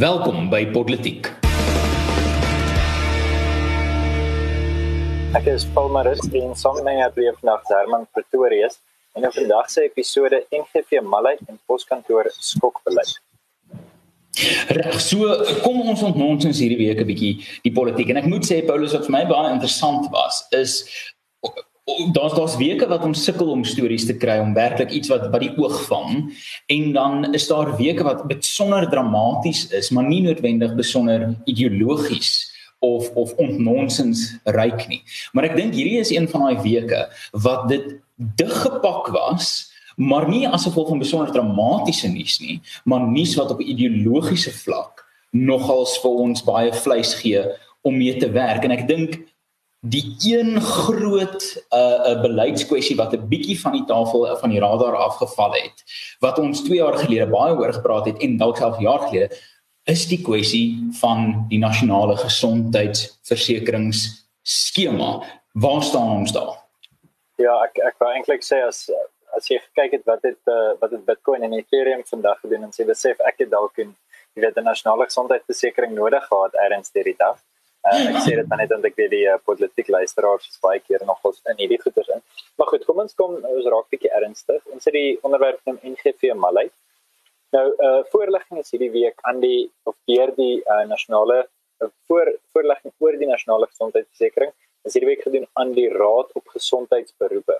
Welkom by Politiek. Ek is Paul Marus en saam met my het weer vandag Herman Pretorius en in vandag se episode NGV Malheid en poskantoor skokbeleid. Reg, so kom ons ontnonsens hierdie week 'n bietjie die politiek en ek moet sê Paulus wat vir my baie interessant was is daar's daar's weke wat ons sukkel om stories te kry om werklik iets wat wat die oog vang. En dan is daar weke wat besonder dramaties is maar nie noodwendig besonder ideologies of of ontnonsens ryk nie. Maar ek dink hierdie is een van daai weke wat dit dig gepak was maar nie as gevolg van besonder dramatiese nuus nie maar nuus wat op 'n ideologiese vlak nogals vir ons baie vleis gee om mee te werk. En ek dink die een groot 'n uh, 'n beleidskwessie wat 'n bietjie van die tafel van die radar afgeval het wat ons 2 jaar gelede baie oor gepraat het en dalk self jaar gelede is die kwessie van die nasionale gesondheidsversekeringsskema waar staan ons daar? Ja ek ek wou eintlik sê as as jy kyk het wat het uh, wat het Bitcoin en Ethereum vandag gedoen en sê besef ek het dalk in jy weet 'n nasionale gesondheidsversekering nodig gehad erns deur die dag Uh, ek sê dit dan net omdat ek weet die uh, politiek luisteraars is baie keer nog ons in hierdie goeters in. Maar goed, kom ons kom ons raak bietjie ernstig. Ons het die onderwerp van NGV Malai. Nou uh voorligging is hierdie week aan die of deur die uh, nasionale uh, voor voorligging oor die nasionale gesondheidsversekering is hierdie week gedoen aan die Raad op Gesondheidsberoepe.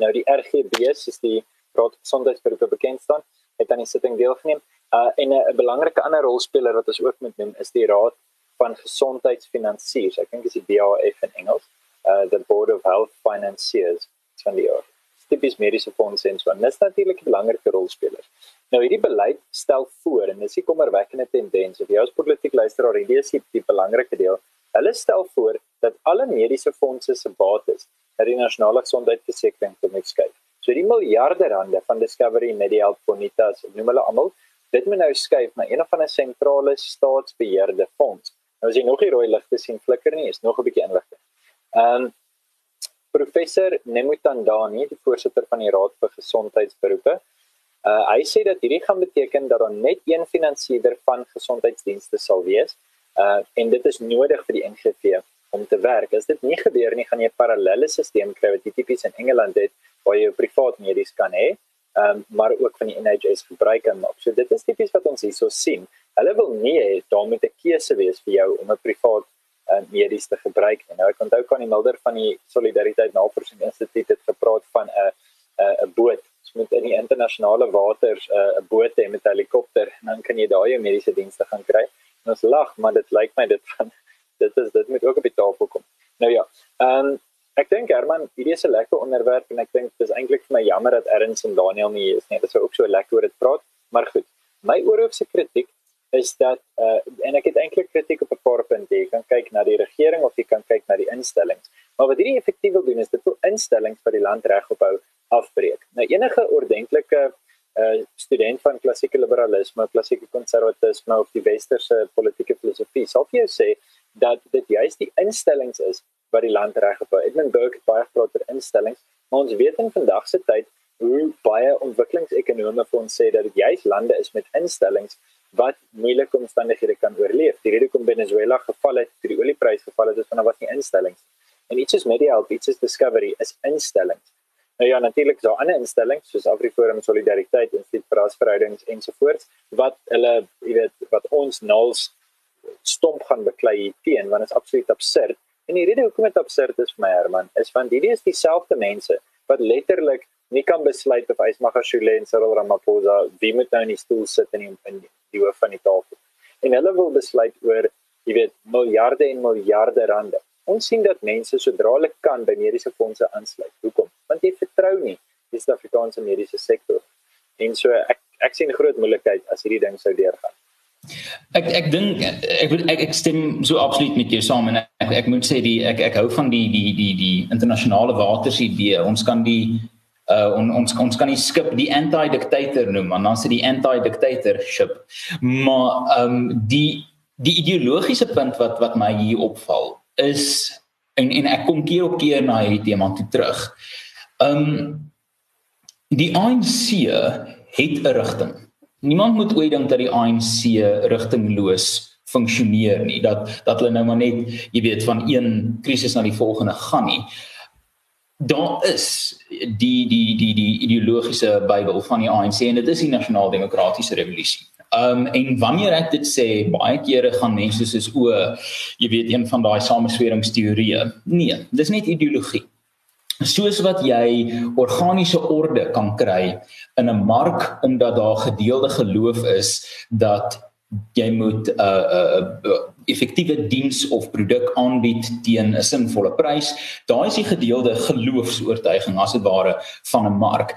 Nou die RGB is die Raad op Gesondheidsberoepe bekend staan, het aan die sitting deelgeneem. Uh en 'n belangrike ander rolspeler wat ons ook moet noem is die Raad van gesondheidsfinansiers. Ek dink dit is die BHF in Engels, uh the Board of Health Financiers van die jaar. Tipies mediese fondse en so. Dit is natuurlik 'n belangrike rolspeler. Nou hierdie beleid stel voor en dis 'n kommerwekkende tendens. Of jy as politiek luisteraar, hierdie is die, die belangrike deel. Hulle stel voor dat alle mediese fondse se bates uit die nasionale gesondheidsversekering moet skei. So die miljarde rande van Discovery, Medihealth, Bonitas, noem hulle almal, dit moet nou skuif na een of ander sentrale staatsbeheerde fonds Nou as jy nog die rooi ligte sien flikker nie, is nog 'n bietjie inligting. Ehm um, professor Nemutandani, die voorsitter van die Raad vir Gesondheidsberoepe, uh hy sê dat hierdie gaan beteken dat daar net een finansierder van gesondheidsdienste sal wees. Uh en dit is nodig vir die NGV om te werk. As dit nie gebeur nie, gaan jy 'n parallelle stelsel kry wat tipies in Engeland het waar jy privaat medies kan hê, um, maar ook van die NHS gebruik kan maak. So dit is tipies wat ons hierso sien. Hulle wil nie hê daar moet 'n keuse wees vir jou om 'n privaat uh, medies te gebruik nie. Nou ek onthou kan die Mulder van die Solidariteit Navorsing Instituut het gepraat van 'n 'n 'n boot. Jy moet in die internasionale waters 'n uh, boot hê met 'n helikopter en dan kan jy daai jou mediese dienste gaan kry. En ons lag, maar dit lyk my dit van dit is dit moet ook op die tafel kom. Nou ja, ehm um, ek dink Herman, hierdie is 'n lekker onderwerp en ek dink dis eintlik vir my jammer dat Erns en Daniel nie is nie. Dit sou ook so lekker oor dit praat, maar goed. My oorhoofse kritiek is dat uh, en ek het eintlik kritiek op 'n paar punte. Jy kan kyk na die regering of jy kan kyk na die instellings. Maar wat hierdie effektief wil doen is dit wil instellings vir die land regophou afbreek. Nou enige ordentlike uh, student van klassieke liberalisme, klassieke konservatisme of die westerse politieke filosofie sal vir jou sê dat dit juist die instellings is wat die land regophou. Edmund Burke het baie gepraat oor instellings, maar ons weet in vandag se tyd hoe baie ontwikkelingsekonome vir ons sê dat dit juist lande is met instellings wat moeilike omstandighede kan oorleef. Die rede kom Venezuela geval het, die olieprys geval het, is van wat nie instellings. En iets soos Medihelp, iets soos Discovery is instellings. Nou ja, natuurlik is daar ander instellings soos Afriforum Solidariteit, Instituut vir Rasverhoudings ensovoorts wat hulle, jy weet, wat ons nals stomp gaan beklei teen want dit is absoluut absurd. En die rede hoekom dit absurd is vir my Herman, is want hierdie is dieselfde mense wat letterlik nie kan besluit of Ysmagashule en Cyril Ramaphosa wie moet nou in die stoel sit in die, in die hoof van die tafel. En hulle wil besluit oor, jy weet, miljarde en miljarde rande. Ons sien dat mense sodra hulle kan by mediese fondse aansluit. Hoekom? Want jy vertrou nie die Suid-Afrikaanse mediese sektor. En so ek ek sien groot moeilikheid as hierdie ding sou deurgaan. Ek ek dink ek ek ek stem so absoluut met jou saam en ek ek moet sê die ek ek hou van die die die die internasionale waters idee. Ons kan die uh on, ons ons kan die skip die anti-dictator noem en dan sê die anti-dictatorship maar ehm um, die die ideologiese punt wat wat my hier opval is en en ek kom keer op keer na hierdie tema toe terug. Ehm um, die ANC het 'n rigting. niemand moet ooit dink dat die ANC rigtingloos funksioneer nie dat dat hulle nou maar net jy weet van een krisis na die volgende gaan nie daar is die die die die ideologiese bybel van die ANC en dit is die nasionaal demokratiese revolusie Um en wanneer ek dit sê, baie kere gaan mense soos o, jy weet een van daai samesweringsteorieë. Nee, dis net ideologie. Soos wat jy organiese orde kan kry in 'n mark omdat daar gedeelde geloof is dat jy moet uh, uh, uh, effektiewe diens of produk aanbied teen 'n sinvolle prys. Daai is die gedeelde geloofs-oortuiging as dit ware van 'n mark.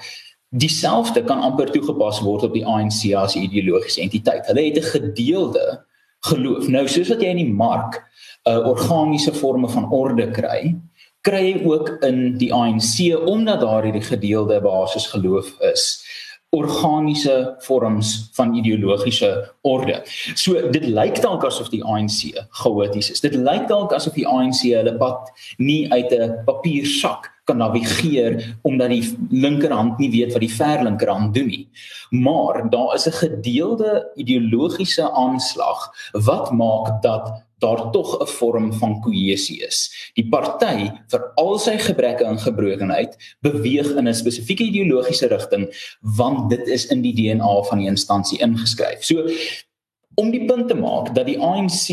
Dieselfde kan amper toegepas word op die ANC as 'n ideologiese entiteit. Hulle het 'n gedeelde geloof. Nou soos wat jy in die mark 'n uh, organiese forme van orde kry, kry jy ook in die ANC omdat daar hierdie gedeelde basis geloof is organiese vorms van ideologiese orde. So dit lyk dalk asof die ANC chaoties is. Dit lyk dalk asof die ANC hulle pad nie uit 'n papiersak kan navigeer omdat die linkerhand nie weet wat die verlinkerhand doen nie. Maar daar is 'n gedeelde ideologiese aanslag wat maak dat daar tog 'n vorm van kohesie is. Die party vir al sy gebreke en gebrokenheid beweeg in 'n spesifieke ideologiese rigting want dit is in die DNA van die instansie ingeskryf. So om die punt te maak dat die ANC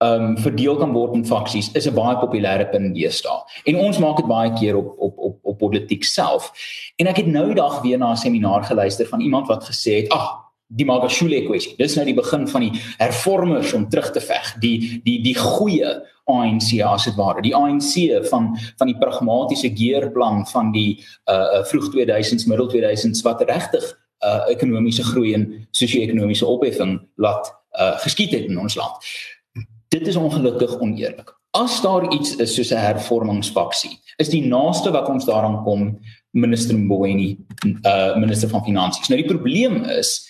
um verdeel kan word in faksies is 'n baie populêre punt deesdae. En ons maak dit baie keer op op op op politiek self. En ek het nou dag weer na 'n seminaar geluister van iemand wat gesê het, "Ag, die Magashule kwessie. Dis nou die begin van die hervormers om terug te veg. Die die die goeie ANC as dit ware. Die ANC van van die pragmatiese geerplan van die uh vroeg 2000s, middel 2000s wat regtig uh ekonomiese groei en sosio-ekonomiese opheffing laat uh geskied het in ons land. Dit is ongelukkig oneerlik. As daar iets is soos 'n hervormingsfaksie, is die naaste wat ons daaraan kom minister Mboweni, uh minister van finansies. Nou die probleem is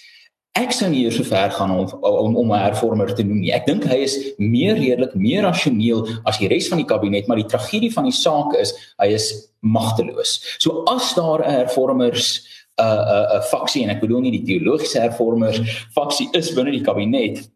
ek sou nie so ver gaan om om om 'n hervormer te noem nie. Ek dink hy is meer redelik, meer rasioneel as die res van die kabinet, maar die tragedie van die saak is hy is magteloos. So as daar 'n hervormers 'n uh, 'n uh, 'n faksie en ek bedoel nie die teologiese hervormers faksie is binne die kabinet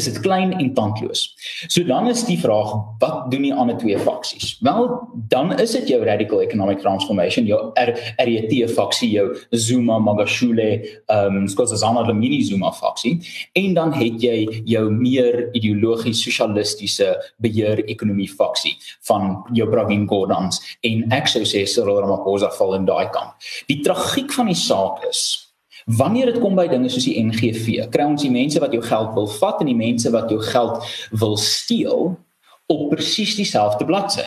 is dit klein en tandloos. So dan is die vraag, wat doen die ander twee faksies? Wel, dan is dit jou radical economic transformation, jou RET faksie, jou Zuma Magashule, ehm um, Skotsana die mini Zuma faksie, en dan het jy jou meer ideologies sosialistiese beheer ekonomie faksie van jou Pravin Gordhan's en ek sou sê Cyril Ramaphosa val in daai kamp. Die tragiek van die saak is Wanneer dit kom by dinge soos die NGV, kry ons die mense wat jou geld wil vat en die mense wat jou geld wil steel op presies dieselfde bladsy.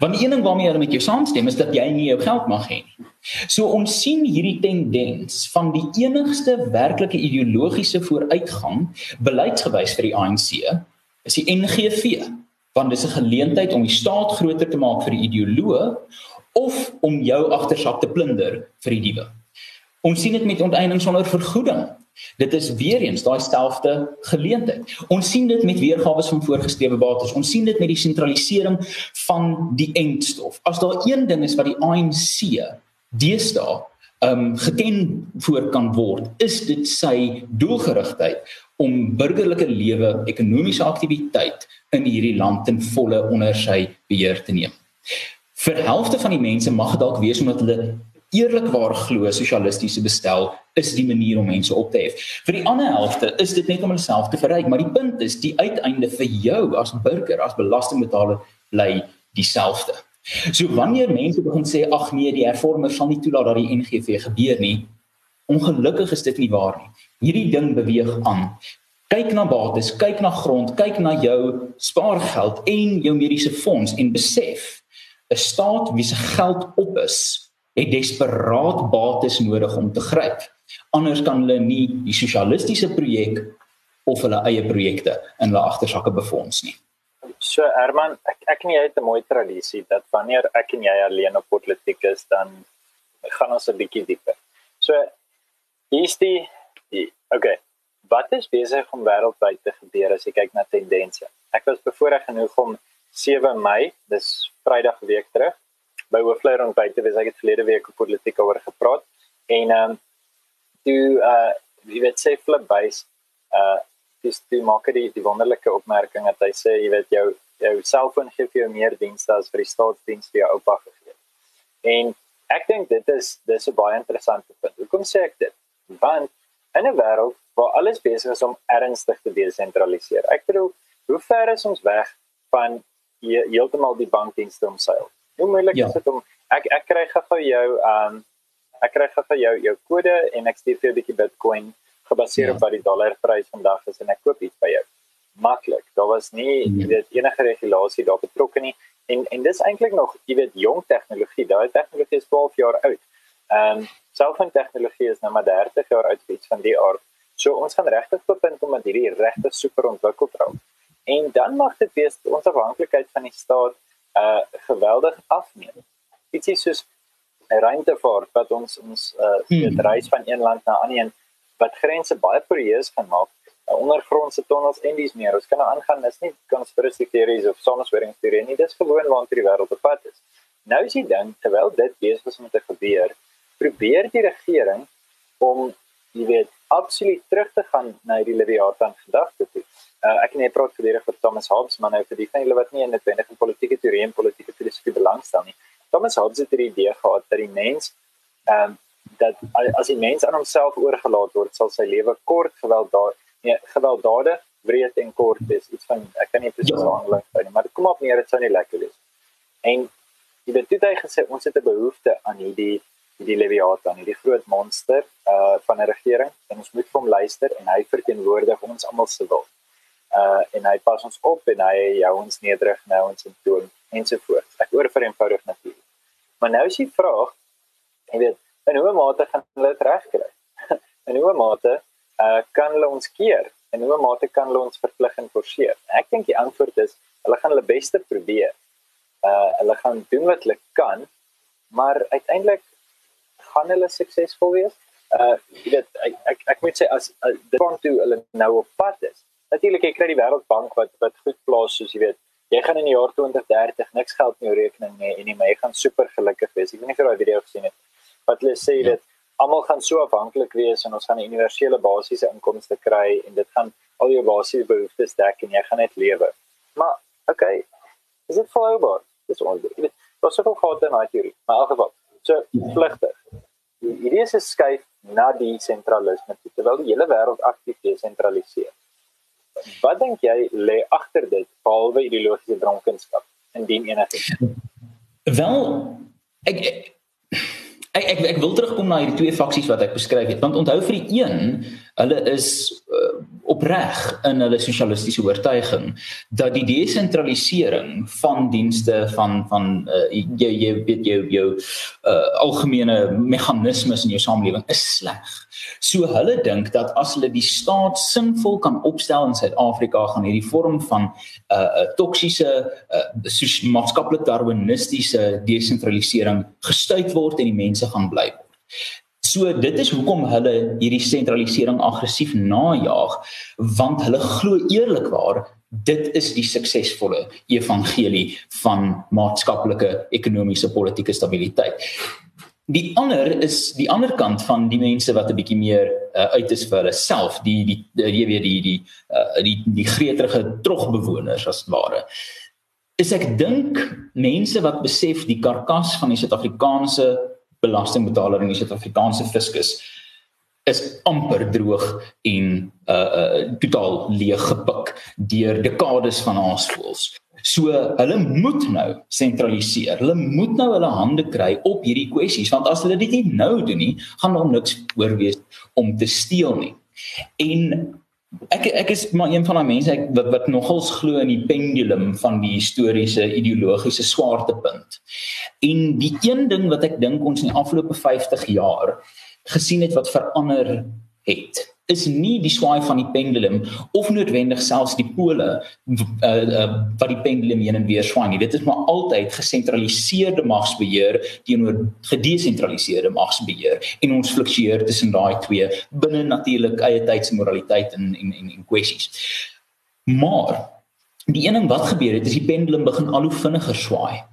Want die een ding waarmee hulle met jou saamstem is dat jy nie jou geld mag hê nie. So ons sien hierdie tendens van die enigste werklike ideologiese vooruitgang beleidsgewys vir die ANC is die NGV. Want dis 'n geleentheid om die staat groter te maak vir die ideoloë of om jou agtersak te plunder vir die diewe. Ons sien dit met onteiening sonder vergoeding. Dit is weer eens daai selfde geleentheid. Ons sien dit met weergawe van voorgeskrewe bates. Ons sien dit met die sentralisering van die entstof. As daar een ding is wat die ANC deesdae um geken voor kan word, is dit sy doelgerigtheid om burgerlike lewe, ekonomiese aktiwiteit in hierdie land ten volle onder sy beheer te neem. Vir helfte van die mense mag dalk wees omdat hulle eerlikwaar glo sosialistiese bestel is die manier om mense op te hef. Vir die ander helfte is dit net om hulle self te verryk, maar die punt is die uiteinde vir jou as burger, as belastingbetaler bly dieselfde. So wanneer mense begin sê ag nee, die hervormers sal nie toelaat dat die NGV gebeur nie, ongelukkig is dit nie waar nie. Hierdie ding beweeg aan. Kyk na bates, kyk na grond, kyk na jou spaargeld en jou mediese fonds en besef 'n staat wie se geld op is het desperaat bates nodig om te gryp. Anders kan hulle nie die sosialistiese projek of hulle eie projekte in hulle agtersakke befonds nie. So Herman, ek ek en jy het 'n mooi tradisie dat wanneer ek en jy alleen op politiek is, dan gaan ons 'n bietjie dieper. So hier's die, die okay. Wat is besig om wêreldwyd te gebeur as jy kyk na tendense? Ek was bevoorreg genoeg om 7 Mei, dis Vrydag week terug, by Hoofleier ontbyt te wees. Ek het verlede week op politiek oor gepraat en ehm um, toe uh jy weet sê flip base uh dis die maak die die wonderlike opmerking dat hy sê jy weet jou jou selfoon gee vir jou meer dienste as vir die staatsdiens vir jou oupa gegee. En ek dink dit is dis 'n baie interessante punt. Hoekom sê ek dit? Want in 'n wêreld waar alles besig is om ernstig te desentraliseer. Ek bedoel, hoe ver is ons weg van heeltemal die bankdienste omseil? Hoe moeilik ja. is dit om ek ek kry gou jou um ek kry gou jou jou kode en ek stuur vir jou 'n bietjie Bitcoin gebaseer ja. op wat die dollarprys vandag is en ek koop iets by jou. Maklik. Daar was nie ja. weet enige regulasie daar betrokke nie en en dis eintlik nog jy weet jong tegnologie. Daai tegnologie is 12 jaar oud. Ehm um, selfin tegnologie is nou maar 30 jaar oud iets van die aard. So ons gaan regtig tot punt om dat hierdie regtig super ontwikkeld raak. En dan mag dit wees ons afhanklikheid van die staat uh geweldig afneem. Ietsie soos ruimtevaart wat ons ons uh hmm. reis van een land na ander wat grense baie poreus kan maak uh, ondergrondse tonnels en dis meer. Ons kan nou aangaan, dis nie conspiracy theories of sonnesweringsteorieë nie, dis gewoon waar die wêreld op pad is. Nou is die ding, terwyl dit besig is om te gebeur, probeer die regering om jy weet absoluut terug te gaan na die Leviathan gedagte toe. Uh, ek net praat verder vir Thomas Hobbes, maar nou vir die van julle wat nie in dit wenige politieke teorie en politieke filosofie belangstel nie. Thomas Hobbes het hierdie idee gehad dat die mens ehm um, dat as die mens aan homself oorgelaat word, sal sy lewe kort gewelddadig nee, gewelddadig, wreed en kort wees. Iets van ek kan nie presies ja. aanlig nie, maar kom op neer dit sou nie lekker wees. En jy weet dit hy gesê ons het 'n behoefte aan hierdie hierdie leviathan, hierdie groot monster uh van 'n regering en ons moet vir hom luister en hy verteenwoordig ons almal se wil. Uh en hy pas ons op en hy hou ons nederig nou ons in toon ensovoorts. Ek oor vir eenvoudig natuurlik. Maar nou is die vraag, jy weet, in hoe mate gaan hulle dit regkry? In hoe mate uh, kan hulle ons keer? In hoe mate kan hulle ons verplig en forceer? Ek dink die antwoord is hulle gaan hulle beste probeer. Uh hulle gaan doen wat hulle kan, maar uiteindelik gaan hulle suksesvol wees. Uh jy weet ek ek, ek moet sê as uh, dit van toe hulle nou op pad is. Natuurlik jy kry die Wêreldbank wat wat goed plaas soos jy weet. Jy gaan in die jaar 2030 niks geld in jou rekening hê en jy gaan super gelukkig wees. Ek weet nie of jy daai video gesien het nie wat hulle sê ja. dit almal gaan so afhanklik wees en ons gaan 'n universele basiese inkomste kry en dit gaan al jou basiese behoeftes dek en jy gaan net lewe. Maar okay, is dit volhoubaar? Dis ongeveer. Wat sou gehad in daai teorie? Maar in elk geval, so vlugtig. Die idee is 'n skuif na die sentralisme terwyl die hele wêreld aktief desentraliseer. Wat dink jy lê agter dit behalwe ideologiese dronkenskap indien enige? Wel ek Ek ek ek wil terugkom na hierdie twee faksies wat ek beskryf het want onthou vir die een hulle is uh, opreg in hulle sosialistiese oortuiging dat die desentralisering van dienste van van uh, jy jy weet jou jou uh, algemene meganismes in jou samelewing is sleg. So hulle dink dat as hulle die staat sinvol kan opstel in Suid-Afrika gaan hierdie vorm van 'n uh, uh, toksiese uh, maatskaplik darwinistiese desentralisering gestuit word en die mense gaan bly word. So dit is hoekom hulle hierdie sentralisering aggressief najaag want hulle glo eerlikwaar dit is die suksesvolle evangelie van maatskaplike ekonomiese politieke stabiliteit. Die ander is die ander kant van die mense wat 'n bietjie meer uh, uit is vir hulle self, die die jy weet die die uh, die die gretige trogbewoners as ware. Is ek dink mense wat besef die karkas van die Suid-Afrikaanse belastingbetaler in die Suid-Afrikaanse fiskus is amper droog en uh uh totaal leeg gepik deur dekades van aanskools. So hulle moet nou sentraliseer. Hulle moet nou hulle hande kry op hierdie kwessies want as hulle dit nie nou doen nie, gaan daar niks oorwees om te steel nie. En Ek ek is maar een van daai mense ek wat wat nogals glo in die pendulum van die historiese ideologiese swaartepunt. En die een ding wat ek dink ons in die afgelope 50 jaar gesien het wat verander het is nie die swaai van die pendulum of noodwendig selfs die pole uh, uh, wat die pendulum heen en weer swaai nie. Dit is maar altyd gesentraliseerde magsbeheer teenoor gedesentraliseerde magsbeheer en ons fluktueer tussen daai twee binne natuurlik eie tydse moraliteit en en en, en kwessies. Maar die een ding wat gebeur het is die pendulum begin al hoe vinniger swaai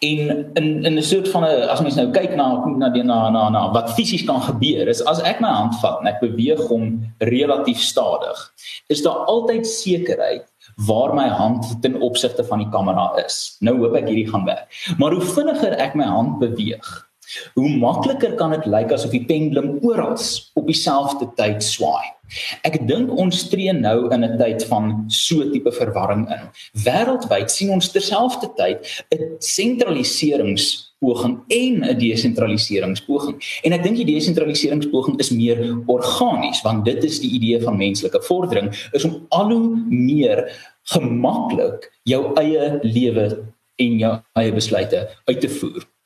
En in in 'n soort van 'n as mens nou kyk na na die na na na wat fisies kan gebeur is as ek my hand vat en ek beweeg hom relatief stadig, is daar altyd sekerheid waar my hand ten opsigte van die kamera is. Nou hoop ek hierdie gaan werk. Maar hoe vinniger ek my hand beweeg, hoe makliker kan dit lyk asof die pendulum oral op dieselfde tyd swaai. Ek dink ons tree nou in 'n tyd van so tipe verwarring in. Wêreldwyd sien ons terselfdertyd 'n sentraliseringspoging en 'n desentraliseringspoging. En ek dink die desentraliseringspoging is meer organies want dit is die idee van menslike vordering is om al hoe meer gemaklik jou eie lewe en jou eie besluite uit te voer.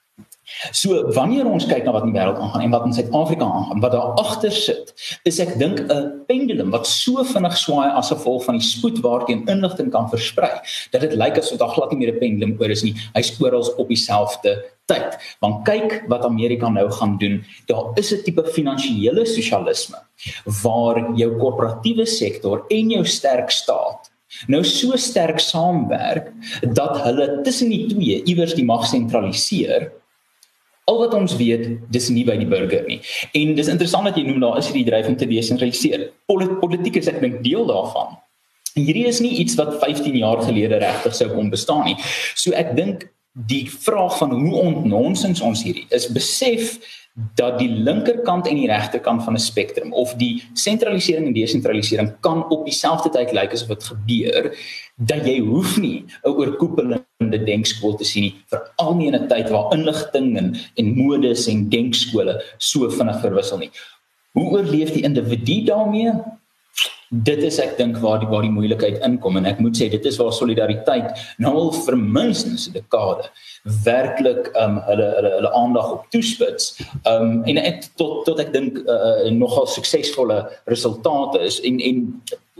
So wanneer ons kyk na wat in die wêreld aangaan en wat in Suid-Afrika aangaan, wat daar agter sit, is ek dink 'n pendulum wat so vinnig swaai as gevolg van die spoed waarteen inligting kan versprei, dat dit lyk asof daar glad nie meer 'n pendulum oor is nie. Hy's oral op dieselfde tyd. Want kyk wat Amerika nou gaan doen. Daar is 'n tipe finansiële sosialisme waar jou korporatiewe sektor en jou sterk staat nou so sterk saamwerk dat hulle tussen die twee iewers die mag sentraliseer Al wat ons weet, dis nie by die burger nie. En dis interessant dat jy noem daar is hierdie dryf om te desentraliseer. Politiek is ek dink deel daarvan. Hierdie is nie iets wat 15 jaar gelede regtig sou kon bestaan nie. So ek dink die vraag van hoe ontnonsens ons hierdie is besef dat die linkerkant en die regterkant van 'n spektrum of die sentralisering en desentralisering kan op dieselfde tyd lyk asof dit gebeur dat jy hoef nie 'n oorkoepelende denkskool te sien nie veral nie in 'n tyd waar inligting en en modes en denkskole so vinnig verwissel nie. Hoe oorleef die individu daarmee? Dit is ek dink waar die waar die moeilikheid inkom en ek moet sê dit is waar solidariteit nou al vir minstens 'n dekade werklik um hulle hulle hulle aandag op toespits um en ek tot tot ek dink uh, nogal suksesvolle resultate is en en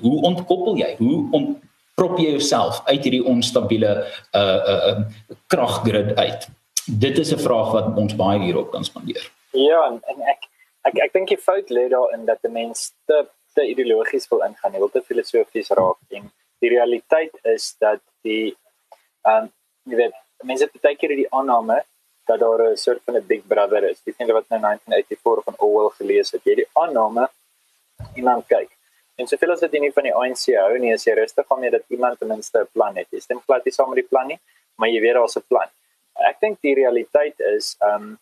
hoe ontkoppel jy? Hoe ont prop jy jouself uit hierdie onstabiele uh uh um, kraggrid uit? Dit is 'n vraag wat ons baie hierop kan spandeer. Ja en, en ek ek ek dink die fout lê daarin dat die mense te te ideologies wil ingaan, jy wil te filosofies raak en die realiteit is dat die ehm um, jy weet mense het baie keer die aanname dat daar 'n soort van 'n big brother is. Dis net wat nou 1984 van Orwell gelees het. Jy die aanname iemand kyk. En soveel as dit nie van die ANC hou nie, is jy rustig om net dat iemand ten minste 'n plan het. Jy stem plat nie saam met die plan nie, maar jy weet daar's 'n plan. Ek dink die realiteit is ehm um,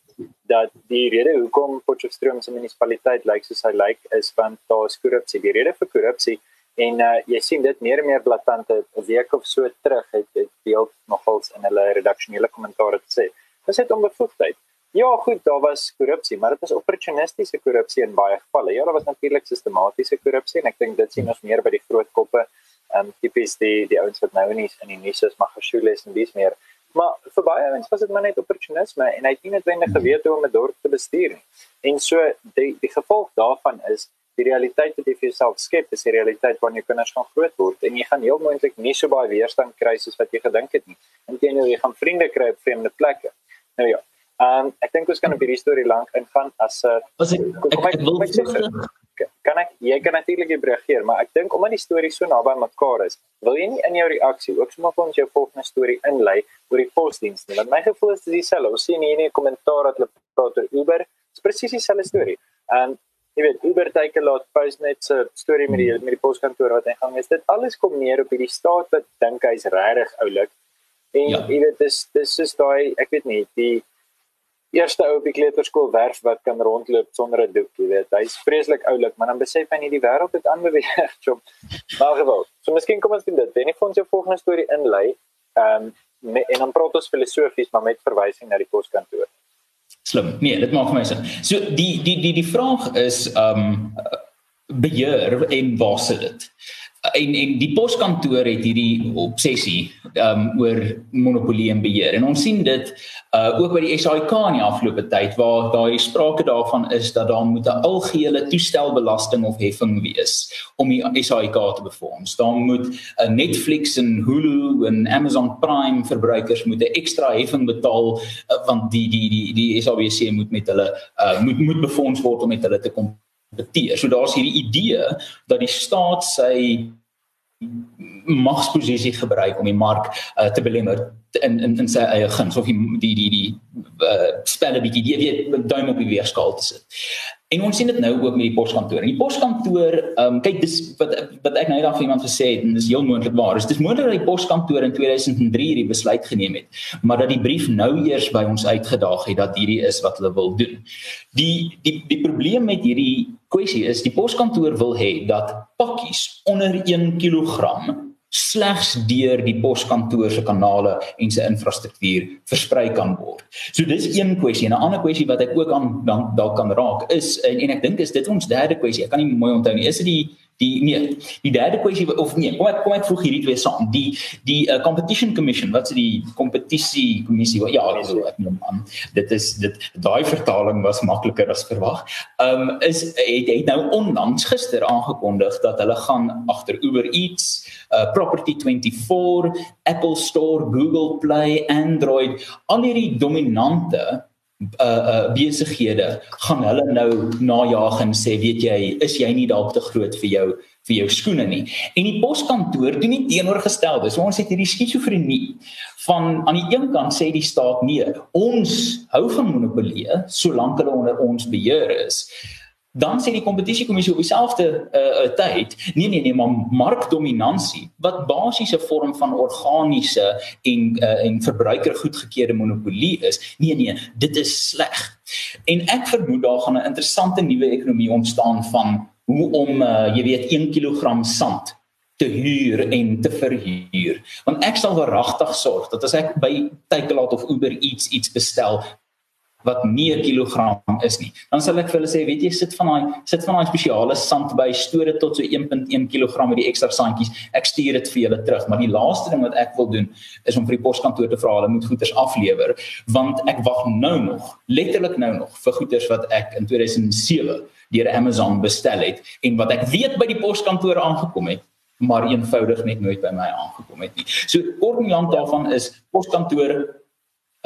dat die rede hoekom Potchefstroom se munisipaliteit lyk soos hy lyk is want daar is korrupsie. Die rede vir korrupsie en uh, jy sien dit meer en meer blaatant 'n week of so terug het dit deel nogals in hulle redaksionele kommentaar te sê. Dit is onbevoegdheid. Ja, goed, daar was korrupsie, maar dit was opportunistiese korrupsie in baie gevalle. Ja, daar was natuurlik sistematiese korrupsie en ek dink dit sien ons meer by die groot koppe, ehm um, tipies die die ouens wat nou in die in die nuus is, Magashule en dis meer. Maar vir baie mense was dit maar net opportunisme en hy het nie noodwendig geweet hoe om 'n dorp te bestuur nie. En so die die gevolg daarvan is die realiteit wat jy vir jouself skep, is die realiteit wanneer jou kinders gaan groot word en jy gaan heel moontlik nie so baie weerstand kry soos wat jy gedink het nie. Inteendeel jy gaan vriende kry op vreemde plekke. Nou ja. Ehm um, ek dink ons kan op hierdie storie lank ingaan as 'n uh, as ek, ek, ek, ek wil kan ek jy kan natuurlik reageer, maar ek dink omdat die storie so naby mekaar is, wil jy nie in jou reaksie ook sommer vir ons jou volgende storie inlei oor die posdiens nie. Want my gevoel is dis dieselfde. Ons sien hier nie 'n kommentaar dat hulle praat oor Uber. Dit is presies dieselfde storie. En jy weet Uber teken laat Postnet se storie met die met die poskantoor wat ingang is. Dit alles kom neer op hierdie staat wat dink hy's regtig oulik. En ja. jy weet dis dis is daai ek weet nie die eerste ou op die kleuterskool werf wat kan rondloop sonder 'n doek, jy weet. Hy's vreeslik oulik, maar dan besef hy nie die wêreld het aanbeweeg. So, maar geval. So miskien kom ons dit. Wennie vir ons jou volgende storie inlei. Ehm um, en dan praat ons filosofies maar met verwysing na die poskantoor. Slim. Nee, dit maak vir my sin. So die die die die vraag is ehm um, beheer en waar sit dit? En en die poskantoor het hierdie obsessie um oor monopolie en beheer. En ons sien dit uh ook by die SAIK in die afgelope tyd waar daar sprake daarvan is dat daar moet 'n algehele toestelbelasting of heffing wees om die SAIK te befonds. Daar moet 'n uh, Netflix en Hulu en Amazon Prime verbruikers moet 'n ekstra heffing betaal uh, want die die die die SABC moet met hulle uh moet moet befonds word om met hulle te kom kompeteer. So daar's hierdie idee dat die staat sy magsposisie gebruik om die mark uh, te belemmer in in in sy eie guns of die die die, die uh, spelle bietjie die weet duim op die weegskaal te sit. En ons sien dit nou ook met die poskantoor. En die poskantoor, ehm um, kyk dis wat wat ek nou eendag vir iemand gesê het en dis heel moontlik waar. Is dis moontlik dat die poskantoor in 2003 hierdie besluit geneem het, maar dat die brief nou eers by ons uitgedaag het dat hierdie is wat hulle wil doen. Die die die probleem met hierdie kwessie is die poskantoor wil hê dat pakkies onder 1 kg slegs deur die poskantoor se kanale en sy infrastruktuur versprei kan word. So dis een kwessie en 'n ander kwessie wat ek ook aan dalk kan raak is en, en ek dink is dit ons derde kwessie. Ek kan nie mooi onthou nie. Is dit die die nee, die derde kwessie of nee, kom ek kom ek vroeg hierdie twee saam. Die die uh, competition commission, wat is die kompetisie kommissie? Ja, bedoel ek noem aan. Dit is dit daai vertaling was makliker as verwag. Ehm um, is het, het nou onlangs gister aangekondig dat hulle gaan agter Uber Eats uh, Property 24, Apple Store, Google Play, Android, al hierdie dominante uh uh besighede gaan hulle nou najag en sê weet jy is jy nie dalk te groot vir jou vir jou skoene nie? En die poskantoor doen nie teenoorgestelde. So ons het hierdie skizofrenie van aan die een kant sê die staat nee ons hou van monopolie solank hulle onder ons beheer is dan sê die kompetisiekommissie op dieselfde uh, tyd nee nee nee maar markdominansie wat basies 'n vorm van organiese en uh, en verbruikergoedgekeurde monopolie is nee nee dit is sleg. En ek vermoed daar gaan 'n interessante nuwe ekonomie ontstaan van hoe om uh, jy weet 1 kg sand te huur en te verhuur. Want ek sal verragtig sorg dat as ek by Takealot of Uber iets iets bestel wat nie 'n kilogram is nie. Dan sal ek vir hulle sê, weet jy, sit van daai sit van daai spesiale sand by, stoor dit tot so 1.1 kg met die ekstra sandjies. Ek stuur dit vir julle terug, maar die laaste ding wat ek wil doen is om vir die poskantoor te vra hulle moet goederes aflewer, want ek wag nou nog, letterlik nou nog vir goederes wat ek in 2007 deur Amazon bestel het en wat ek weet by die poskantoor aangekom het maar eenvoudig net nooit by my aangekom het nie. So kort en lank daarvan is poskantore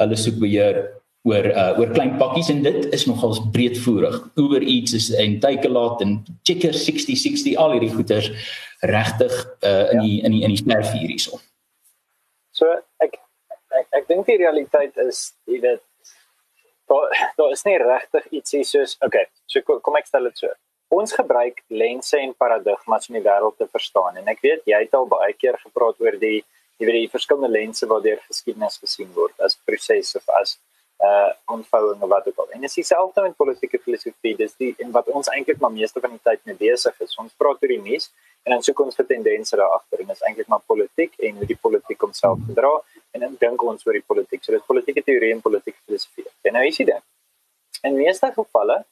hulle soek beheer oor uh, oor klein pakkies en dit is nogals breedvoerig. Uber Eats is en Takealot en Checker 6060 al hierdie goeders regtig uh, in ja. die in die in die hier hierso. So ek ek, ek dink die realiteit is jy weet daar daar is nie regtig ietsie soos okay, so kom ek stel dit so. Ons gebruik lense en paradigmas om die wêreld te verstaan en ek weet jy het al baie keer gepraat oor die jy weet die verskillende lense waardeur geskiedenis gesien word as proses of as uh ontvouing of wat ook al. En dis dieselfde met politieke filosofie, dis die en wat ons eintlik maar meeste van die tyd mee besig is. Ons praat oor die nuus en dan soek ons vir tendense daar agter en dis eintlik maar politiek en hoe die politiek homself gedra en dan dink ons oor die politiek. So dis politieke teorie en politieke filosofie. En nou is dit dan. In meeste gevalle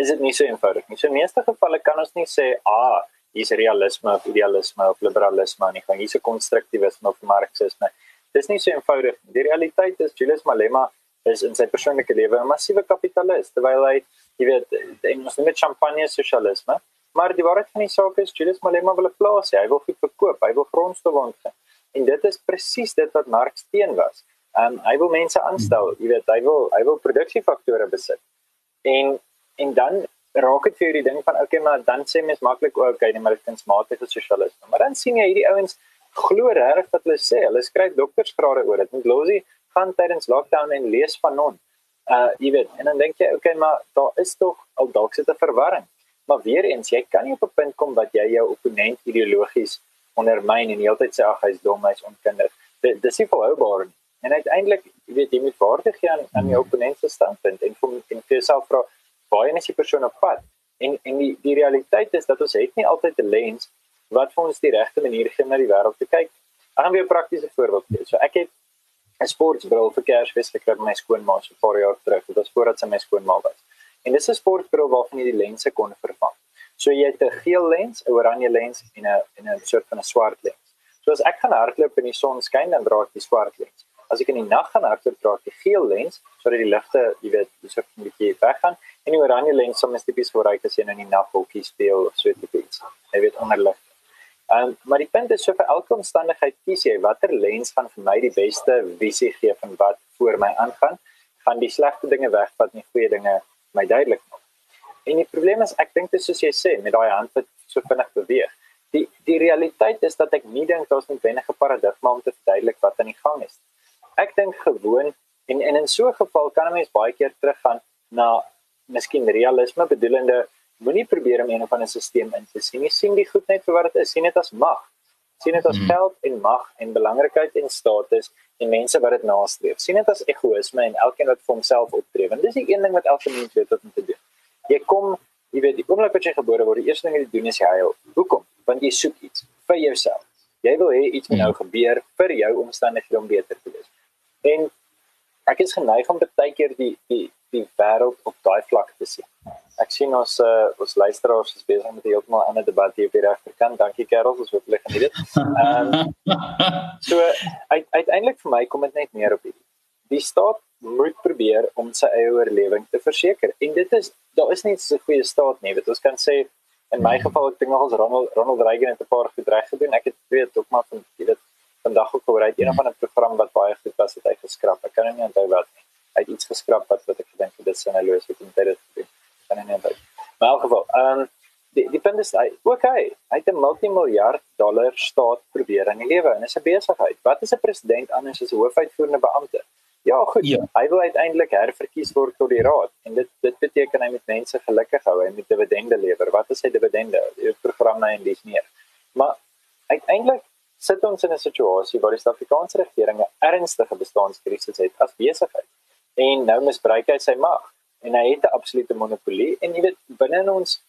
is dit nie so eenvoudig nie. So in meeste gevalle kan ons nie sê ah hier's realisme of idealisme of liberalisme nie. Gaan hier's 'n konstruktivisme of marxisme. Dis nie so eenvoudig. Die realiteit is Julius Malema is in sy persoonlike lewe 'n massiewe kapitalis terwyl hy jy weet en ons net champagne sosialisme maar die waarheid van die saak is Julius Malema wil 'n plaas hê. Hy wil goed verkoop hy wil grondstowwe ontvang en dit is presies dit wat Marx teen was. Um, hy wil mense aanstel jy weet hy wil hy wil produksiefaktore besit. En en dan raak dit vir die ding van okay maar dan sê mens maklik ook okay die marktensmatige sosialisme maar dan sien jy hierdie ouens glo regtig wat hulle sê. Hulle skryf doktorsgrade oor dit. Met Losie gaan tydens lockdown en lees van hom. Uh jy weet, en dan dink jy, okay, maar daar is tog al dalk sit 'n verwarring. Maar weer eens, jy kan nie op 'n punt kom wat jy jou opponent ideologies ondermyn en die hele tyd sê ag hy's dom, hy's onkundig. Dit dis nie volhoubaar nie. En uiteindelik, jy weet, jy moet waardig gee aan aan jou opponent se standpunt en vir en vir jouself vra, waar is die persoon op pad? En en die die realiteit is dat ons het nie altyd 'n lens wat vir ons die regte manier gee om na die wêreld te kyk. Ek gaan weer 'n praktiese voorbeeld gee. So ek het 'n sportbril vir Kersfees gekry by my skoonma so 'n paar jaar terug. Dit was voordat sy my skoonma was. En dis 'n sportbril waarvan jy die lense kon vervang. So jy het 'n geel lens, 'n oranje lens en 'n en 'n soort van 'n swart lens. So as ek gaan hardloop in die son skyn, dan dra ek die swart lens. As ek in die nag gaan hardloop, dra ek die geel lens sodat die ligte, jy weet, so 'n bietjie weggaan. En die oranje lens sal mens tipies gebruik as jy nou in die nag hokkie speel of so tipies. Jy weet onderlig. Ehm um, maar die punt is so vir elke omstandigheid kies jy watter lens gaan vir my die beste visie gee van wat voor my aangaan, gaan die slegte dinge wegvat en die goeie dinge my duidelik maak. En die probleem is ek dink dit soos jy sê met daai hand wat so vinnig beweeg. die die realiteit is dat ek nie dink daar's 'n wenige paradigma om te verduidelik wat aan die gang is. Ek dink gewoon en en in so 'n geval kan 'n mens baie keer teruggaan na miskien realisme bedoelende moenie probeer om een of ander stelsel in te sien. Jy sien die goed net vir wat dit is, sien dit as mag. Sien dit as hmm. geld en mag en belangrikheid en status en mense wat dit nastreef. Sien dit as egoïsme en elkeen wat vir homself optree. Want dis die een ding wat elke mens weet wat om te doen. Jy kom, jy weet, die oomblik wat jy gebore word, die eerste ding wat jy doen is jy huil. Hoekom? Want jy soek iets vir jouself. Jy wil hê iets moet nou hmm. gebeur vir jou omstandighede om beter te wees. En ek is geneig om baie keer die die die wêreld op daai vlak te sien. Ek sien ons uh, ons luisteraars is besig met 'n heeltemal ander debat hier op die regterkant. Dankie Karel, ons hoop hulle geniet dit. Ehm so uit, uiteindelik vir my kom dit net meer op hierdie. Die staat moet probeer om sy eie oorlewing te verseker. En dit is daar is net so 'n goeie staat nie. Wat ons kan sê in my geval ek dink nogals Ronald Ronald Reagan het 'n paar gedreig gedoen. Ek het weet ook maar van weet vandag ook oor uit een van 'n program wat baie goed was het hy geskraap. Ek kan nie onthou wat nie. Hy het iets geskraap wat wat ek gedink dit is sinneloos het om dit te doen. Kan nie onthou. Maar in elk geval, ehm um, die die punt is hy okay, hy het 'n multimiljard dollar staat probeer in die lewe en is 'n besigheid. Wat is 'n president anders as 'n hoofuitvoerende beampte? Ja, goed. Ja. Hy wil uiteindelik herverkies word tot die raad en dit dit beteken hy moet mense gelukkig hou en met dividende lewer. Wat is sy dividende? Die program na en dis meer. Maar uiteindelik sit ons in 'n situasie waar die Suid-Afrikaanse regering 'n ernstige bestaanskrisis het as besigheid. En nou misbruik hy sy mag en hy het 'n absolute monopolie en jy weet binne ons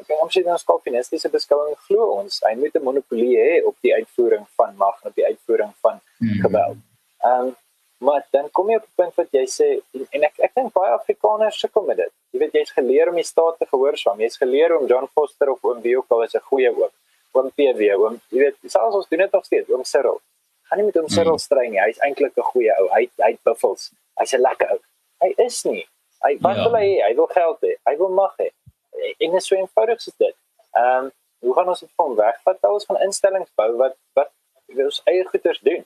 ek dink ons het ons konfinistiese beskouing glo ons hy moet 'n monopolie hê op die uitvoering van mag op die uitvoering van hmm. geweld. Ehm um, maar dan kom jy op 'n punt wat jy sê en, en ek ek dink baie Afrikaners sukkel met dit. Jy weet jy's geleer om die staat te gehoorsaam. Jy's geleer om John Foster of oom Bioko as 'n goeie oom oom PW oom jy weet selfs ons doen dit nog steeds oom Cyril. Gaan nie met oom Cyril hmm. strei nie hy's eintlik 'n goeie ou hy hy buffels hy's 'n lekker ou. Hy is nie. Hy wat ja. wil hy hy wil geld hê hy wil mag hê. En dit is so eenvoudig soos dit. Ehm um, hoe gaan ons dit van weg? Wat ons van instellings bou wat wat ons eie goeders doen?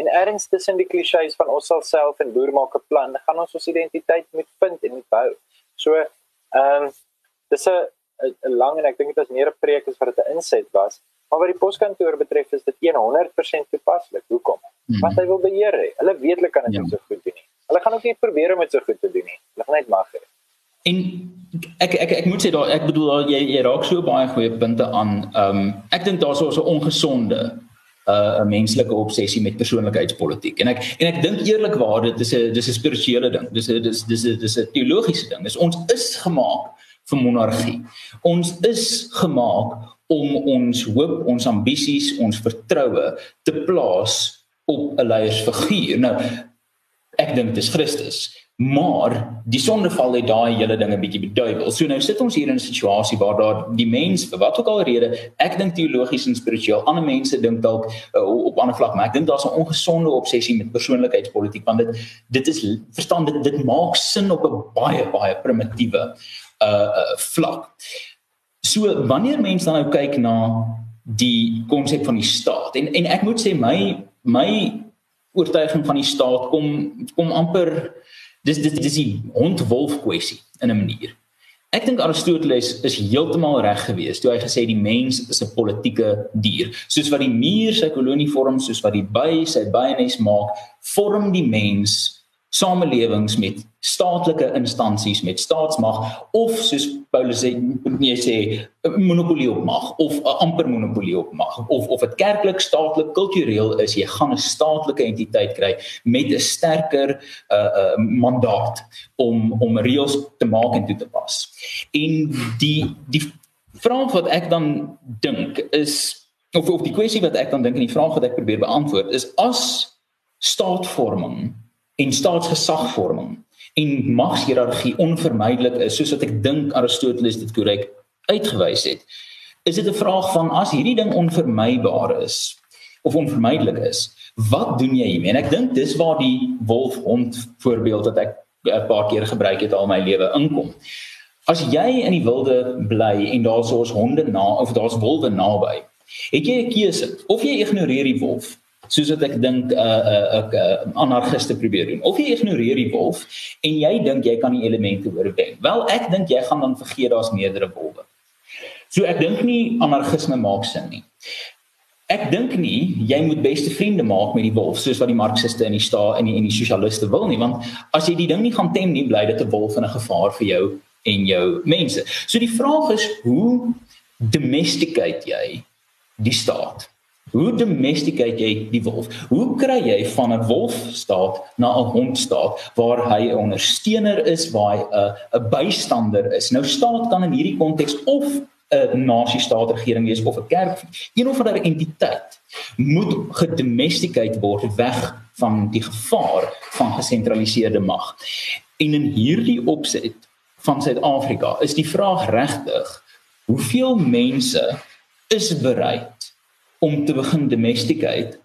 En ergens tussen die klisjées van ons sal self en boer maak 'n plan gaan ons ons identiteit moet vind en moet bou. So ehm um, dis 'n 'n lang en ek dink dit was meer 'n preek as wat dit 'n inset was. Maar wat die poskantoor betref is dit 100% toepaslik. Hoekom? Mm. Want hy wil beheer hê. Hulle weet hulle kan dit ja. so goed doen nie. Hulle gaan ook nie probeer om dit so goed te doen nie. Hulle gaan net mag hê. En ek ek ek moet sê daar ek bedoel jy jy raak so baie goeie punte aan. Ehm um, ek dink daar's so 'n ongesonde uh, 'n menslike obsessie met persoonlikheidspolitiek. En ek en ek dink eerlikwaar dit is 'n dis 'n spirituele ding. Dis 'n dis dis dis 'n teologiese ding. Dis ons is gemaak vir monargie. Ons is gemaak om ons hoop, ons ambisies, ons vertroue te plaas op 'n leiersfiguur. Nou ek dink dit is Christus. Maar die sondeval het daai hele dinge bietjie beduiwel. So nou sit ons hier in 'n situasie waar daar die mens vir wat ook al rede, ek dink teologies en spiritueel, ander mense dink dalk uh, op ander vlak, maar ek dink daar's 'n ongesonde obsessie met persoonlikheidspolitiek want dit dit is verstaan dit dit maak sin op 'n baie baie primitiewe uh, uh vlak. So wanneer mense dan nou kyk na die konsep van die staat en en ek moet sê my my oortuiging van die staat kom kom amper dis dis dis die hond-wolf kwessie in 'n manier. Ek dink Aristoteles is heeltemal reg geweest toe hy gesê die mens is 'n politieke dier. Soos wat die muur sy kolonie vorm, soos wat die by sy bynes maak, vorm die mens samelewings met staatlike instansies met staatsmag of soos Paulus sê nee sê monopolie op mag of amper monopolie op mag of of dit kerklik staatlik kultureel is jy gaan 'n staatlike entiteit kry met 'n sterker uh uh mandaat om om reëls te maak en toe te pas. En die die vraag wat ek dan dink is of of die kwessie wat ek dan dink en die vraag wat ek probeer beantwoord is as staatvorming en staatsgesagvorming en magshierargie onvermydelik is soos wat ek dink Aristoteles dit korrek uitgewys het is dit 'n vraag van as hierdie ding onvermybaar is of onvermydelik is wat doen jy hiermee? En ek dink dis waar die wolf hond voorbeeld wat ek 'n paar keer gebruik het al my lewe inkom. As jy in die wilde bly en daar's ons honde na of daar's wolwe naby het jy 'n keuse. Of jy ignoreer die wolf soos wat ek dink 'n uh, 'n uh, 'n uh, uh, anarchiste probeer doen. Of jy ignoreer die wolf en jy dink jy kan die elemente oorwen. Wel, ek dink jy gaan dan vergeet daar's meerdere wolwe. So ek dink nie anarchisme maak sin nie. Ek dink nie jy moet beste vriende maak met die wolf soos wat die marxiste in die sta in die en die sosialiste wil nie want as jy die ding nie gaan tem nie bly dit 'n wolf en 'n gevaar vir jou en jou mense. So die vraag is hoe domesticate jy die staat? Hoe domesticate jy die wolf? Hoe kry jy van 'n wolfstaat na 'n hondstaat waar hy 'n ondersteuner is, waar hy 'n 'n bystander is? Nou staat kan in hierdie konteks of 'n nasiestaat regering wees of 'n kerk, een of ander entiteit moet gedomesticate word weg van die gevaar van gesentraliseerde mag. En in hierdie opset van Suid-Afrika is die vraag regtig hoeveel mense is bereid om te begin domesticate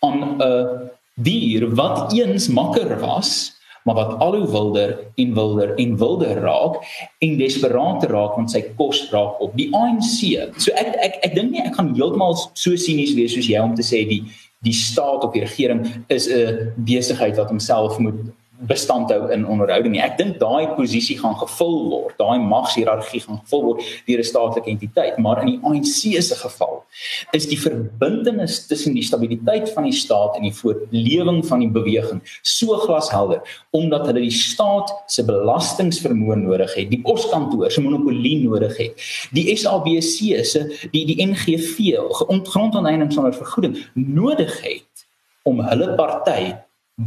aan 'n dier wat eens makker was maar wat al hoe wilder en wilder en wilder raak en desperaat raak want sy kos raak op die ANC. So ek ek ek dink nie ek gaan heeltemal so sinies wees soos jy om te sê die die staat of die regering is 'n besigheid wat homself moet bestand hou in onderhouding nie. Ek dink daai posisie gaan gevul word, daai magshierargie gaan gevul word deur 'n staatelike entiteit, maar in die ANC se geval is die verbintenis tussen die stabiliteit van die staat en die voortlewing van die beweging so glashelder omdat hulle die staat se belastingvermoë nodig het, die poskantoor se monopolie nodig het, die SABC se die die NGV grondondening sonder vergoeding nodig het om hulle party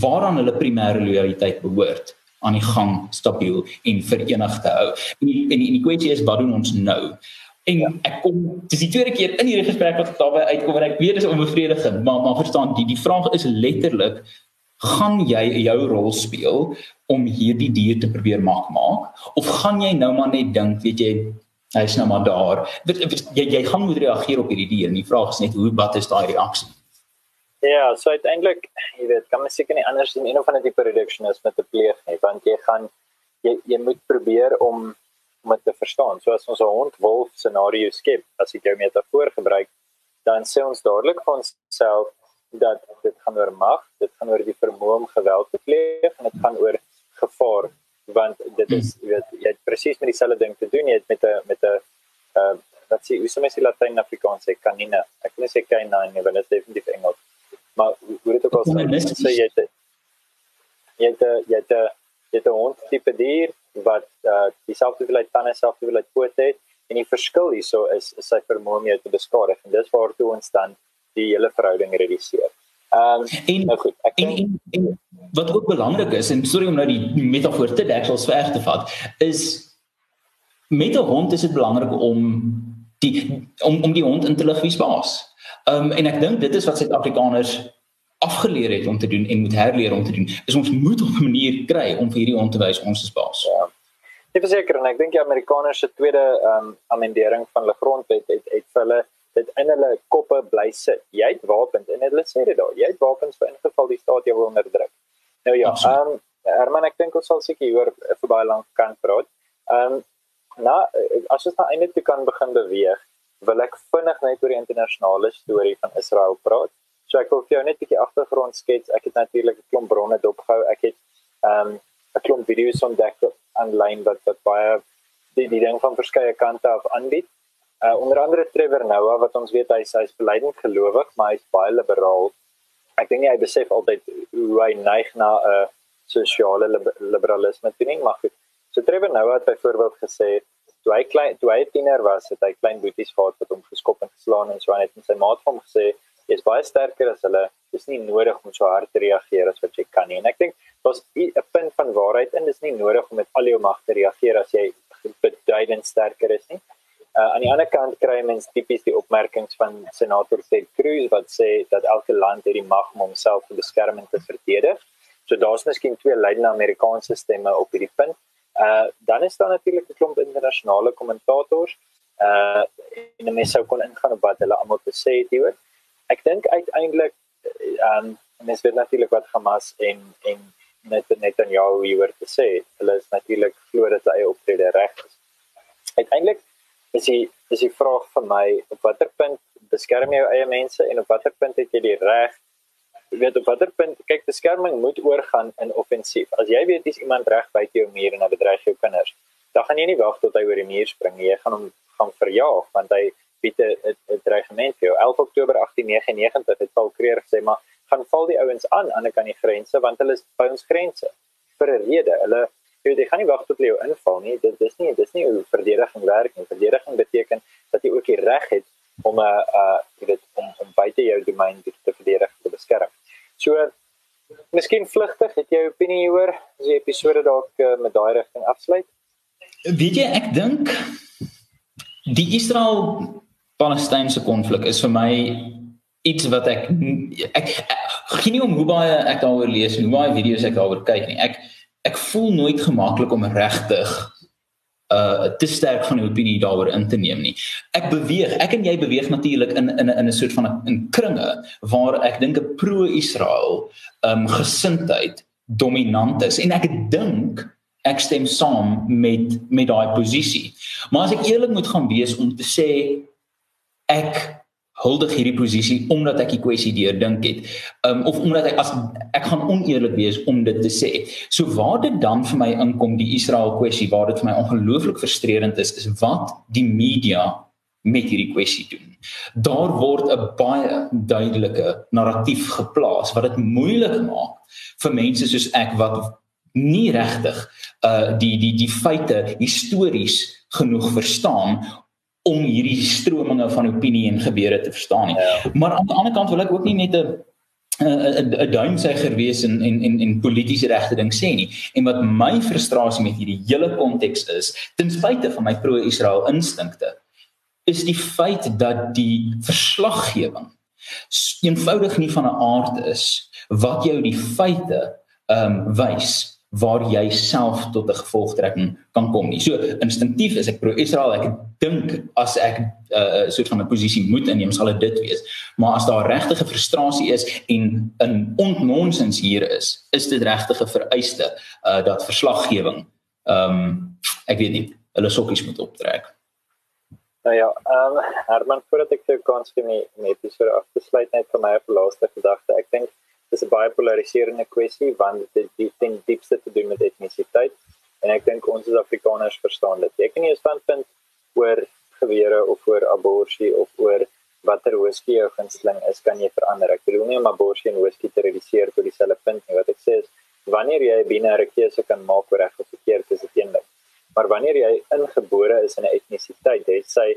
waaraan hulle primêre loyaliteit behoort aan die gang stabiel en verenig te hou. En die, en die, en die kwessie is wat doen ons nou? En ja. ek kom dis die tweede keer in hierdie gesprek wat daarby uitkom en ek weet dis onbevredigend, maar maar verstaan die die vraag is letterlik gaan jy jou rol speel om hierdie dier te probeer maak maak of gaan jy nou maar net dink weet jy hy's nou maar daar jy jy gaan moet reageer op hierdie dier en die vraag is net hoe wat is daai reaksie Ja, so uiteindelik, jy weet, kan mens seker nie anders doen een of ander tipe reduction is met 'n pleeg nie, want jy gaan jy jy moet probeer om om dit te verstaan. So as ons 'n hond wolf scenario skep, as ek jou metafoor gebruik, dan sê ons dadelik vir onsself dat dit gaan oor mag, dit gaan oor die vermoë om geweld te pleeg en dit gaan oor gevaar want dit is jy weet jy het presies met dieselfde ding te doen jy het met 'n met 'n uh wat sê hoe sê mens die latyn afrikaans sê kanine ek wil sê canine want dit is definitief Engels maar hoe dit ook al sê so jy het jy het jy het jy het 'n hond tipe dier wat uh, dieselfde hoeveelheid tande dieselfde hoeveelheid pote het en die verskil hierso is, is sy vermoë om jou te beskadig en dis waartoe ons dan die hele verhouding reduseer. Ehm um, en nou goed, ek en, en, en wat ook belangrik is en sorry om nou die metafoor te deksels ver te vat is met 'n hond is dit belangrik om die om om die hond in te lig wie's baas. Ehm um, en ek dink dit is wat Suid-Afrikaners afgeleer het om te doen en moet herleer om te doen. Is ons moet op 'n manier kry om vir hierdie hond te wys ons is baas. Ja. Ek verseker en ek dink die Amerikaners se tweede ehm um, amendering van hulle grondwet het het vir hulle dit in hulle koppe bly sit. Jy het wapens en hulle sê dit daar. Jy het wapens vir ingeval die staat jou wil onderdruk. Nou ja, ehm um, Herman ek dink ons sal seker hier vir baie lank kan praat. Ehm um, nou as ons nou eintlik kan begin beweeg wil ek vinnig net oor die internasionale storie van Israel praat. So ek wil vir jou net 'n bietjie agtergrond skets. Ek het natuurlik 'n klomp bronne dopgehou. Ek het ehm um, 'n klomp video's ontdek aanlyn wat wat baie die die ding van verskeie kante af aanbied. Uh onder andere Trevor Noah wat ons weet hy's hy's belydend gelowig, maar hy's baie liberaal. Ek dink hy besef altyd hoe hy neig na 'n uh, sosiale liberalisme toe nie, maar goed. So Trevor Noah het byvoorbeeld gesê toe hy klein toe hy tiener was, het hy klein boeties gehad wat hom geskop en geslaan en so aan het met sy maat van hom gesê jy's baie sterker as hulle. Dis nie nodig om so hard te reageer as wat jy kan nie. En ek dink daar's 'n punt van waarheid in. Dis nie nodig om met al jou mag te reageer as jy beduidend sterker is nie. Uh, aan die ander kant kry mens tipies die opmerkings van senator Ted Cruz wat sê dat elke land het die mag om homself te beskerm en te verdedig. So daar's miskien twee leidende Amerikaanse stemme op hierdie punt. Uh dan is daar natuurlik 'n klomp internasionale kommentators. Uh en mense sou kon ingaan op wat hulle almal te sê het hieroor. Ek dink uiteindelik um mense weet natuurlik wat Hamas en en net net aan jou hieroor te sê. Hulle is natuurlik glo dat hulle optrede reg is. Uiteindelik is die is die vraag vir my op watter punt beskerm jy jou eie mense en op watter punt het jy die reg weet op watter punt kyk beskerming moet oorgaan in offensief. As jy weet dis iemand reg buite jou muur en hy bedreig jou kinders, dan gaan jy nie wag tot hy oor die muur spring nie. Jy gaan hom gaan verjaag want hy bied 'n dreigement vir jou. 11 Oktober 1899 het Paul Kreer gesê maar gaan val die ouens aan aan die kant die grense want hulle is by ons grense vir 'n rede. Hulle jy, jy gaan nie wag tot hulle jou inval nie. Dit dis nie dis nie hoe verdediging werk nie. Verdediging beteken dat jy ook die reg het om 'n uh, uh jy weet om om buite jou domein te verdedig te beskerm. So miskien vlugtig, het jy opinie hieroor as jy episode dalk uh, met daai rigting afsluit? Weet jy, ek dink die Israel Palestynse konflik is vir my iets wat ek ek, ek geen nie om hoe baie ek daaroor lees en hoe baie video's ek daaroor kyk nie. Ek ek voel nooit gemaklik om regtig uh te sterk van 'n opinie daaroor in te neem nie. Ek beweeg, ek en jy beweeg natuurlik in in in 'n soort van 'n kringe waar ek dink 'n pro-Israel um gesindheid dominant is en ek dink ek stem saam met met daai posisie. Maar as ek eerlik moet gaan wees om te sê ek huldig hierdie posisie omdat ek die kwessie deurdink het. Um of omdat ek as ek gaan oneerlik wees om dit te sê. So waar dit dan vir my inkom die Israel kwessie waar dit vir my ongelooflik frustrerend is is wat die media met hierdie kwessie doen. Daar word 'n baie duidelike narratief geplaas wat dit moeilik maak vir mense soos ek wat nie regtig uh die die die feite histories genoeg verstaan om hierdie strominge van opinie en gebeure te verstaan nie. Ja. Maar aan die ander kant wil ek ook nie net 'n 'n 'n duimsuiger wees en en en en politieke regte ding sê nie. En wat my frustrasie met hierdie hele konteks is, ten spyte van my pro-Israel instinkte, is die feit dat die verslaggewing eenvoudig nie van 'n aard is wat jou die feite ehm um, wys waar jy self tot 'n gevolgtrekking kan kom nie. So instinktief is ek pro-Israel. Ek dink as ek 'n uh, soort van 'n posisie moet inneem, sal dit dit wees. Maar as daar regtige frustrasie is en 'n ontnonsens hier is, is dit regtige vereiste uh, dat verslaggewing ehm um, ek weet nie, hulle sokkies moet optrek. Nou ja, ehm um, Herman, voordat ek jou kans gee om die episode af te sluit net vir my laaste gedagte. Ek dink dis 'n baie polariserende kwessie want dit het die diepste te doen met etnisiteit en ek dink ons as Afrikaners verstaan dit. Ek kan nie 'n standpunt oor gewere of oor abortus of oor watter whisky jou gunsteling is kan jy verander. Ek bedoel nie om abortus en whisky te reduseer tot dieselfde punt nie. Wat ek sê is wanneer jy 'n binêre keuse kan maak oor reg of verkeerd is dit een ding. Maar wanneer jy ingebore is in 'n etnisiteit, het sy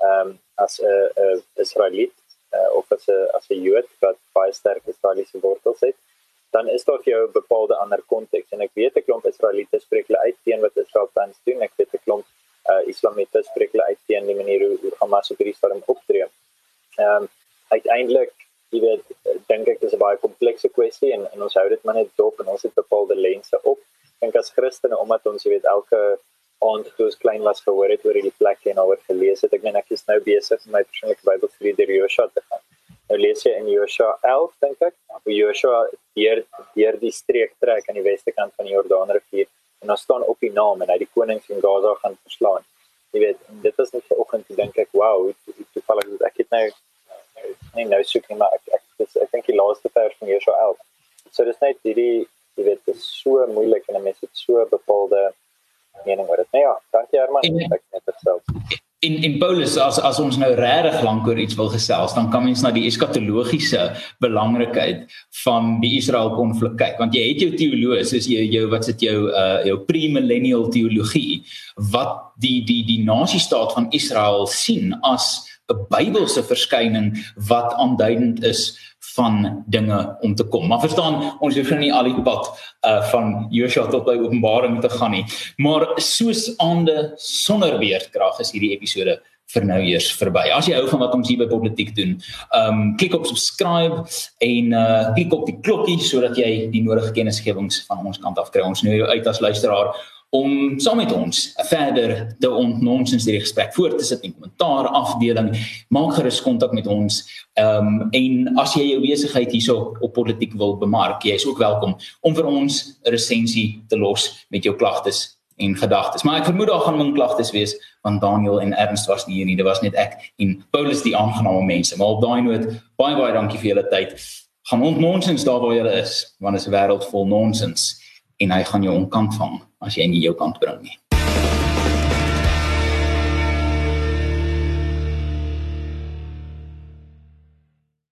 ehm um, as 'n Israeliet uh, of as 'n as 'n Jood wat baie sterk Israeliese wortels het, dan is daar vir jou 'n bepaalde ander konteks en ek weet 'n klomp Israeliete spreek hulle uit teen wat Israel tans doen. Ek weet 'n klomp uh, Islamite spreek hulle uit teen die manier hoe, hoe Hamas op hierdie stadium optree. Ehm um, uiteindelik jy weet dink ek dis 'n baie komplekse kwessie en, en ons hou dit maar net dop en ons het bepaalde lense op. Ek dink as Christene omdat ons jy weet elke aand toe ons klein was gehoor het oor hierdie plek en oor gelees het. Ek meen ek is nou besig met my persoonlike Bybelstudie deur Joshua te gaan. Nou lees jy in Joshua 11 dink ek, Joshua deur deur die streek trek aan die weste kant van die Jordaanrivier en daar staan op die naam en hy die koning van Gaza gaan verslaan. Jy weet, dit is net vanoggend te dink ek, wow, hoe toevallig is ek het nou nie nou soek nie, maar ek ek, ek, ek dink die laaste vers van Joshua 11. So dis net hierdie jy weet, dit is so moeilik en 'n mens het so bepaalde mening oor dit. Nou ja, dankie Herman, en, ek. In Paulus as as ons nou regtig lank oor iets wil gesels, dan kan mens na die eskatologiese belangrikheid van die Israel konflik kyk, want jy het jou teoloë, soos jy jou wat sit jou uh jou premillennial teologie wat die die die nasiestaat van Israel sien as 'n Bybelse verskyning wat aanduidend is van dinge om te kom. Maar verstaan, ons hoef nie al die pad uh van Joshua tot by Openbaring te gaan nie. Maar soos aande sonder weerkrag is hierdie episode vir nou eers verby. As jy hou van wat ons hier by Politiek doen, um klik op subscribe en uh klik op die klokkie sodat jy die nodige kennisgewings van ons kant af kry. Ons nooi jou uit as luisteraar om saam met ons verder te ontnonsens die gesprek voort te sit in kommentaar afdeling. Maak gerus kontak met ons. Um, en as jy jou besigheid hierso op politiek wil bemark jy is ook welkom om vir ons 'n resensie te los met jou klagtes en gedagtes. Maar ek vermoed daar gaan min klagtes wees want Daniel en Ernst was nie hier nie. Dit was net ek en Paulus die aangename mense. Maar op daai noot baie baie dankie vir julle tyd. Gaan ontnonsens daar waar julle is want dit is 'n wêreld vol nonsens en hy gaan jou onkant vang as jy nie jou kant bring nie.